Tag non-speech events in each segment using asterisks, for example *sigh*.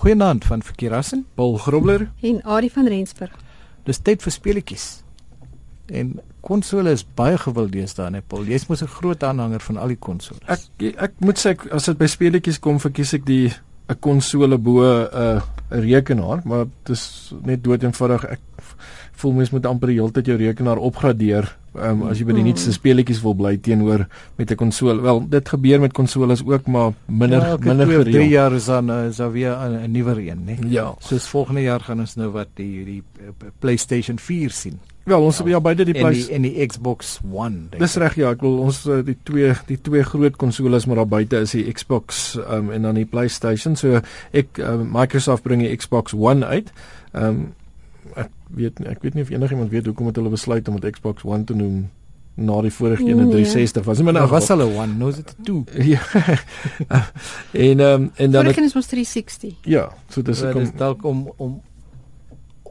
Goeienaand van Verkeerassen, Paul Grobler en Ari van Rensburg. Dis tyd vir speletjies. En konsole is baie gewild deesdae, né, Paul? Jy's mos 'n groot aanhanger van al die konsoles. Ek ek moet sê ek, as dit by speletjies kom, verkies ek die 'n konsole bo 'n uh, 'n rekenaar, maar dit is net dood eenvoudig. Ek voel mens moet amper die hele tyd jou rekenaar opgradeer um, as jy by die hmm. nuutste speletjies wil bly teenoor met 'n konsole. Wel, dit gebeur met konsoles ook, maar minder ja, minder gereeld. 3 jaar is dan is daar weer 'n nuwer een, né? Ja. Soos volgende jaar gaan ons nou wat die die PlayStation 4 sien. Wel, ons het ja beide die Play en die Xbox One. Dis reg ja, ek wil ons eh, die twee die twee groot konsoles maar daar buite is die Xbox um, en dan die PlayStation. So ek um, Microsoft bring die Xbox One uit. Ehm um, ek weet ek weet nie of enigiemand weet hoekom het hulle besluit om dit Xbox One te noem na die vorige een in 360 was. Maar nou was hulle One, nou is dit 2. *laughs* Ja. en ehm um, en dan Vorige een was 360. Ja, so dis ek kom dalk om om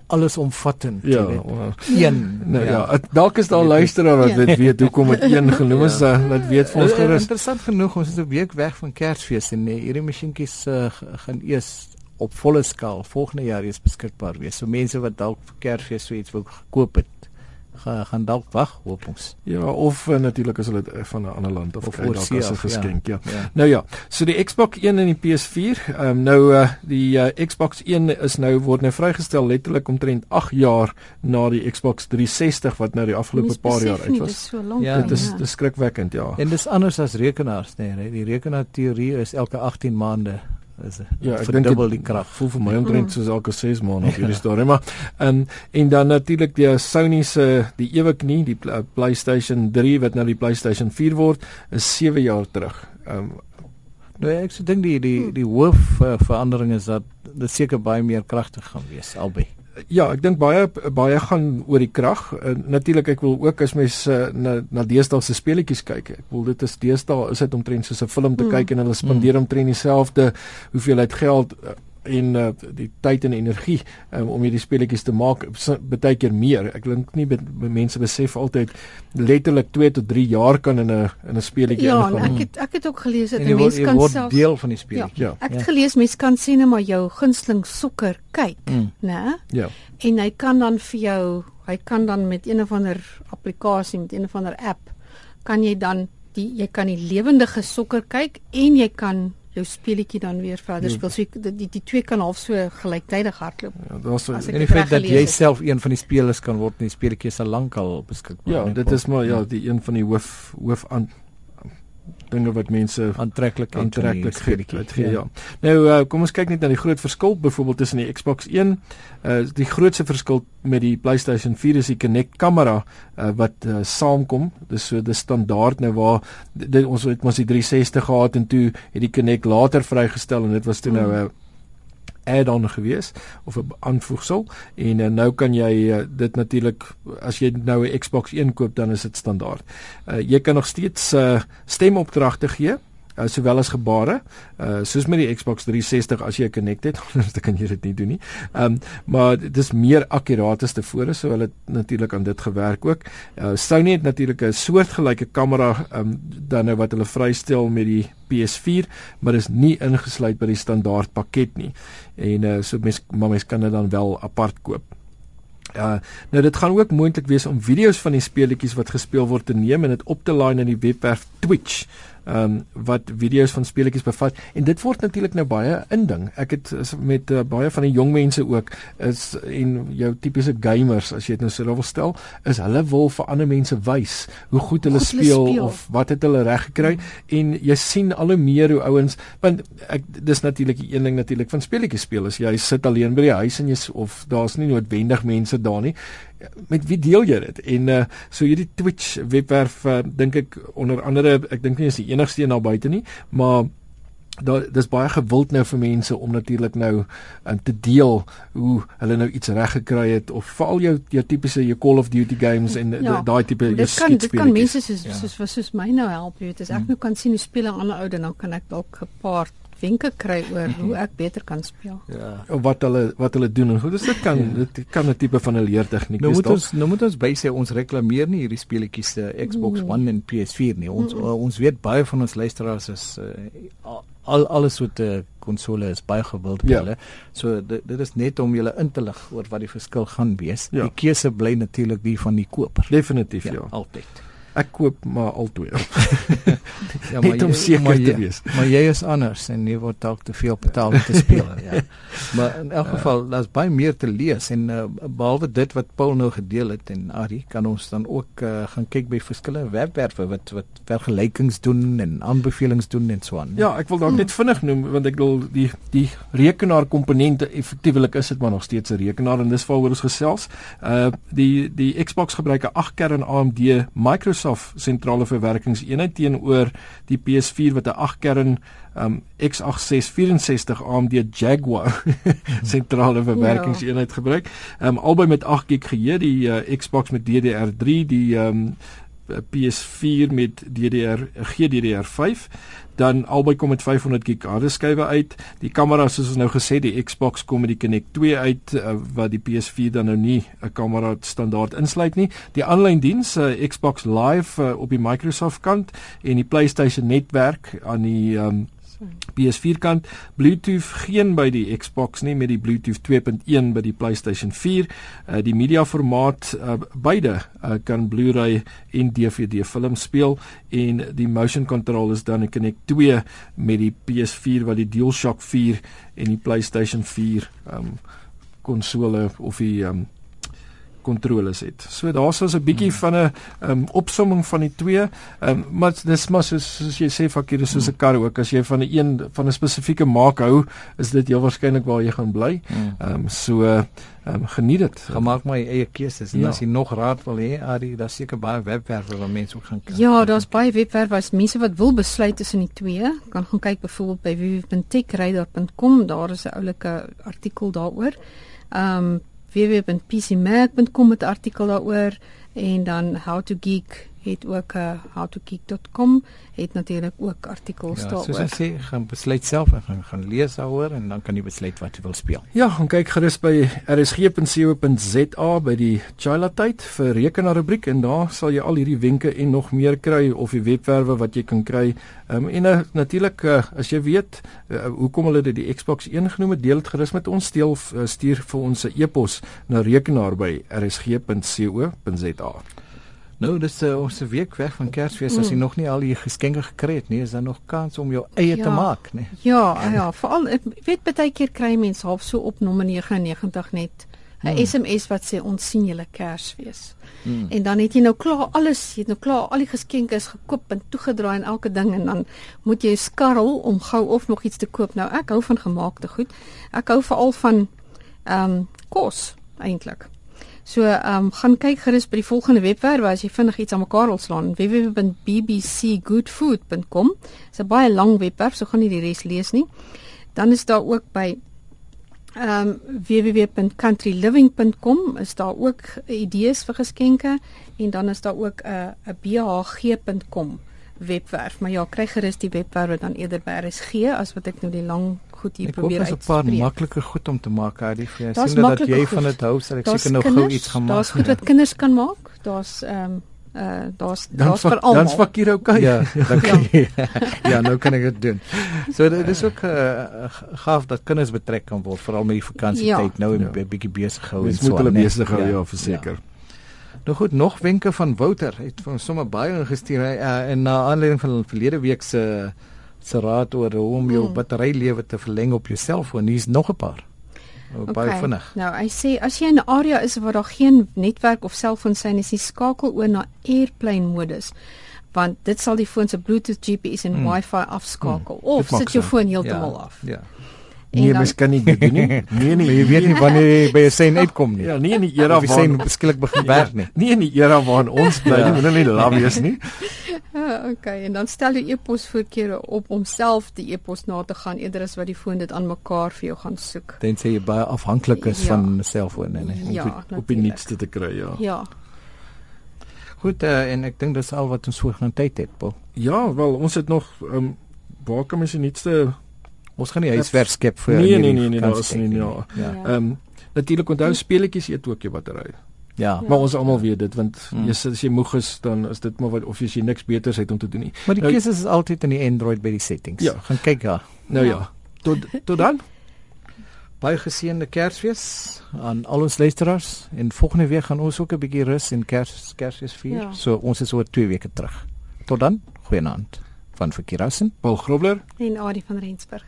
alles omvattend ja, well, een. Nou ja, ja. dalk is daar luisteraar wat dit weet hoekom dit een genoem is ja. uh, dat weet vir ons gerus. interessant genoeg ons is 'n week weg van Kersfees en nee, hierdie masjienkies uh, gaan eers op volle skaal volgende jaar eens beskikbaar wees. So mense wat dalk vir Kersfees so iets wil gekoop het, gaan gaan dalk wag, hoop ons. Ja, of uh, natuurlik as hulle uh, van 'n ander land of, of dalk as 'n geskenk, ja. Ja. ja. Nou ja, so die Xbox 1 en die PS4, ehm um, nou uh, die uh, Xbox 1 is nou word nou vrygestel letterlik omtrent 8 jaar na die Xbox 360 wat nou die afgelope paar jaar uit was. Dit is so lank. Ja, dit is ja. dis skrikwekkend, ja. En dis anders as rekenaars, nee, nee. die rekenaar teorie is elke 18 maande is ja, ek dink dubbel die krag. Voel vir my omtrent soos elke 6 maande op *laughs* hierdie storie, maar en en dan natuurlik die Sony se die ewig nie die PlayStation 3 wat nou die PlayStation 4 word, is 7 jaar terug. Ehm um, nou ek sê dink die die die hoof uh, verandering is dat dit seker baie meer kragtig gaan wees albei ja, ek dink baie baie gaan oor die krag. Uh, Natuurlik ek wil ook as mens uh, na na deesdae se speletjies kyk. Ek wil dit is deesdae is dit omtrent soos 'n film te mm. kyk en hulle spandeer mm. omtrent dieselfde hoeveelheid geld uh, en uh, die tyd en energie um, om hierdie speletjies te maak baie keer meer. Ek dink nie mense besef altyd letterlik 2 tot 3 jaar kan in 'n in 'n speletjie ja, ingaan. Ja, ek het ek het ook gelees dat 'n mens kan self deel van die speletjie. Ja, ek het ja. gelees mense kan sê net maar jou gunsteling sokker kyk, mm. né? Ja. En hy kan dan vir jou, hy kan dan met een of ander applikasie met een of ander app kan jy dan die jy kan die lewendige sokker kyk en jy kan jou speletjie dan weer verder speel. So die, die die twee kan half so gelyktydig hardloop. Ja, daar's so en die feit dat jy self een van die spelers kan word in die speletjie se lankal beskikbaar. Ja, dit is maar ja, die een van die hoof hoof aan dinge wat mense aantreklik aantreklik gee. Ja. Nou uh, kom ons kyk net na die groot verskil byvoorbeeld tussen die Xbox 1. Uh die grootste verskil met die PlayStation 4 is die Kinect kamera uh, wat uh, saamkom. Dis so die standaard nou waar dit, ons het mos die 360 gehad en toe het die Kinect later vrygestel en dit was toe nou 'n uh, add-on gewees of 'n aanvoegsel en uh, nou kan jy uh, dit natuurlik as jy nou 'n Xbox 1 koop dan is dit standaard. Uh, jy kan nog steeds uh, stemopdragte gee uh, sowel as gebare uh, soos met die Xbox 360 as jy 'n Kinect het *laughs* anders kan jy dit nie doen nie. Ehm um, maar dit is meer akkuraat as tevore so hulle natuurlik aan dit gewerk ook. Uh, Sony het natuurlik 'n soortgelyke kamera um, dan nou wat hulle vrystel met die PS4 maar is nie ingesluit by die standaard pakket nie. En uh, so mens maar mens kan dit dan wel apart koop. Uh nou dit gaan ook moontlik wees om video's van die speletjies wat gespeel word te neem en dit op te laai in die webwerf Twitch ehm um, wat video's van speletjies bevat en dit word natuurlik nou baie inding. Ek het met uh, baie van die jong mense ook is en jou tipiese gamers as jy dit nou so wil stel, is hulle wil vir ander mense wys hoe goed hulle, goed speel, speel of wat het hulle reg gekry mm. en jy sien al hoe meer hoe ouens want ek dis natuurlik die een ding natuurlik van speletjies speel as jy sit alleen by die huis en jy of daar's nie noodwendig mense daar nie met wie deel jy dit? En uh so hierdie Twitch webwerf uh, dink ek onder andere ek dink nie is die enigste een daar buite nie, maar daar dis baie gewild nou vir mense om natuurlik nou um, te deel hoe hulle nou iets reg gekry het of veral jou jou tipiese jou Call of Duty games en ja, daai tipe jou skiet speel. Dit kan mense soos ja. soos soos my nou help, jy weet, as ek hmm. nou kan sien hoe speel 'n ander ou dan nou kan ek dalk 'n paar wenke kry oor hoe ek beter kan speel. Ja. Of wat hulle wat hulle doen en hoe dit kan ja. dit kan 'n tipe van 'n leertegniek nou wees. Nou moet ons nou moet ons by sê ons reklameer nie hierdie speletjies se Xbox mm. One en PS4 nie. Ons mm. uh, ons weet baie van ons luisteraars is uh, al alles soorte konsole is baie gewild by ja. hulle. So dit dit is net om julle in te lig oor wat die verskil gaan wees. Ja. Die keuse bly natuurlik die van die koper. Definitief ja. ja. Altyd. Ek koop maar altoe. *laughs* ja, maar om seker te wees. Maar jy is anders en jy word dalk te veel betaal om te *laughs* speel, ja. Maar in elk geval, daar's baie meer te lees en uh, behalwe dit wat Paul nou gedeel het en Ari, kan ons dan ook uh, gaan kyk by verskillende webwerwe wat wat vergelykings doen en aanbevelings doen en so aan. Ja, ek wil dalk net vinnig noem want ek wil die die rekenaar komponente effektiewelik is dit maar nog steeds 'n rekenaar en dis waaroor ons gesels. Uh die die Xbox gebruik 'n 8 kern AMD Microsoft Microsoft sentrale verwerkingseenheid teenoor die PS4 wat 'n 8 kern um, x86 AMD Jaguar *laughs* sentrale verwerkingseenheid gebruik. Um, albei met 8 GB geheue, die uh, Xbox met DDR3, die um, PS4 met DDR GDDR5 dan albei kom met 500 GB hardeskywe uit. Die kamera soos ons nou gesê, die Xbox kom met die Kinect 2 uit uh, wat die PS4 dan nou nie 'n kamera standaard insluit nie. Die aanlyn diens, uh, Xbox Live uh, op die Microsoft kant en die PlayStation netwerk aan die um, PS4 kant Bluetooth geen by die Xbox nie met die Bluetooth 2.1 by die PlayStation 4 uh, die media formaat uh, beide uh, kan Blu-ray en DVD film speel en die motion control is dan 'n Kinect 2 met die PS4 wat die DualShock 4 en die PlayStation 4 um, konsole of die um, kontroles het. So daar's ons 'n bietjie van 'n um, opsomming van die twee. Um, maar dis maar soos, soos jy sê fakkie is soos 'n kar ook as jy van 'n een van 'n spesifieke maak hou, is dit heel waarskynlik waar jy gaan bly. Ehm um, so ehm um, geniet dit. Gemaak my eie keuses en ja. as jy nog raad wil hê, Ari, daar's seker baie webwerwe waar mense ook gaan kyk. Ja, daar's baie webwerwe as mense wat wil besluit tussen die twee, kan gaan kyk byvoorbeeld by www.techradar.com, daar is 'n oulike artikel daaroor. Ehm um, www.pcmac.com het 'n artikel daaroor en dan how to geek het ook 'n uh, eh, howtogeek.com het natuurlik ook artikels ja, daaroor. Ja, soos ek sê, gaan besluit self en gaan, gaan lees daaroor en dan kan jy besluit wat jy wil speel. Ja, gaan kyk gerus by rsg.co.za by die Chila tyd vir rekenaar rubriek en daar sal jy al hierdie wenke en nog meer kry of die webwerwe wat jy kan kry. Ehm um, en uh, natuurlik uh, as jy weet uh, hoekom hulle dit die Xbox 1 genoem het, deel dit gerus met ons, steel uh, stuur vir ons 'n e-pos na rekenaar by rsg.co.za. Nou, dis uh, ons se week weg van Kersfees mm. as jy nog nie al die geskenke gekry het nie, is daar nog kans om jou eie ja. te maak, nee. Ja, ja, veral ek weet baie keer kry mense half so op nommer 99 net 'n mm. SMS wat sê ons sien julle Kersfees. Mm. En dan het jy nou klaar alles, jy het nou klaar al die geskenke is gekoop en toegedraai en elke ding en dan moet jy skarrel om gou of nog iets te koop. Nou ek hou van gemaakte goed. Ek hou veral van ehm um, kos eintlik. So ehm um, gaan kyk gerus by die volgende webwerf as jy vinnig iets aan mekaar wil slaan www.bbcgoodfood.com. Dit's 'n baie lang webwerf, so gaan nie die res lees nie. Dan is daar ook by ehm um, www.countryliving.com is daar ook idees vir geskenke en dan is daar ook 'n uh, 'n bhg.com webwerf, maar ja, kry gerus die webwerf dan eerder by RSG as wat ek nou die lang goed hier ek probeer uit. Dit is 'n paar maklike goed om te maak, Harry. Jy sien dat jy goed. van dit hou, sal ek seker nou gou iets gaan maak. Daar's goed wat kinders kan maak. Daar's ehm um, uh daar's daar's vir almal. Dan's fakkie okay. Ja, *laughs* dankie. ja. *laughs* ja, nou kan ek dit doen. So dit is ook uh, gaaf dat kinders betrek kan word veral met die vakansietyd ja. nou 'n ja. bietjie besig hou en so. Moet hulle besig hou, ja, ja verseker. Ja. Nou goed, nog wenke van Wouter. Hy het vir sommer baie ingestuur uh, en na aanleiding van verlede week se se raad oor hoe om jou mm. batterylewe te verleng op jou selfoon. Hier's nog 'n paar. Okay. Baie vinnig. Nou, hy sê as jy in 'n area is waar daar geen netwerk of selfoon sy is, skakel oor na airplane modus want dit sal die foon se Bluetooth, GPS en mm. Wi-Fi afskakel mm. of sit jou foon heeltemal ja. af. Ja. Nee, mens kan nie dit doen nie. *laughs* Nee nee, jy weet nie wanneer jy by 'n sein uitkom nie. Ja, nie in die era waar sein beskiklik begin werk nie. Nie in die era waarin ons bly nie, moet nie laat wees nie. Ja, *laughs* okay, en dan stel jy e-pos voorkeure op om self die e-pos na te gaan eerder as wat die foon dit aan mekaar vir jou gaan soek. Dan sê jy baie afhanklik is ja. van 'n selfoon en nee, ja, op, op die nuutste te kry, ja. Ja. Goed, uh, en ek dink dis al wat ons voor gaan tyd het, Paul. Ja, wel, ons het nog ehm um, waar kan mens die nuutste Ons gaan nie huiswerk skep vir Nee nee nee, nee daar is nie ja. ja. Ehm ja. um, natuurlik onthou speletjies eet ook jou battery. Ja. Maar ons almal weet dit want Mm. jy as jy moeg is dan is dit maar wat of as jy niks beters het om te doen nie. Maar die Nou- keuse is altyd in die Android by die settings. Ja. Gaan kyk ja. Nou ja. Ja. Tot tot dan. Baie geseënde Kersfees aan al ons luisteraars en volgende week gaan ons ook 'n bietjie rus en Kers Kersfees vier. Ja. So ons is oor 2 weke terug. Tot dan, goeienaand van Verkeerassen. Paul Grobler. En Adie van Rensburg.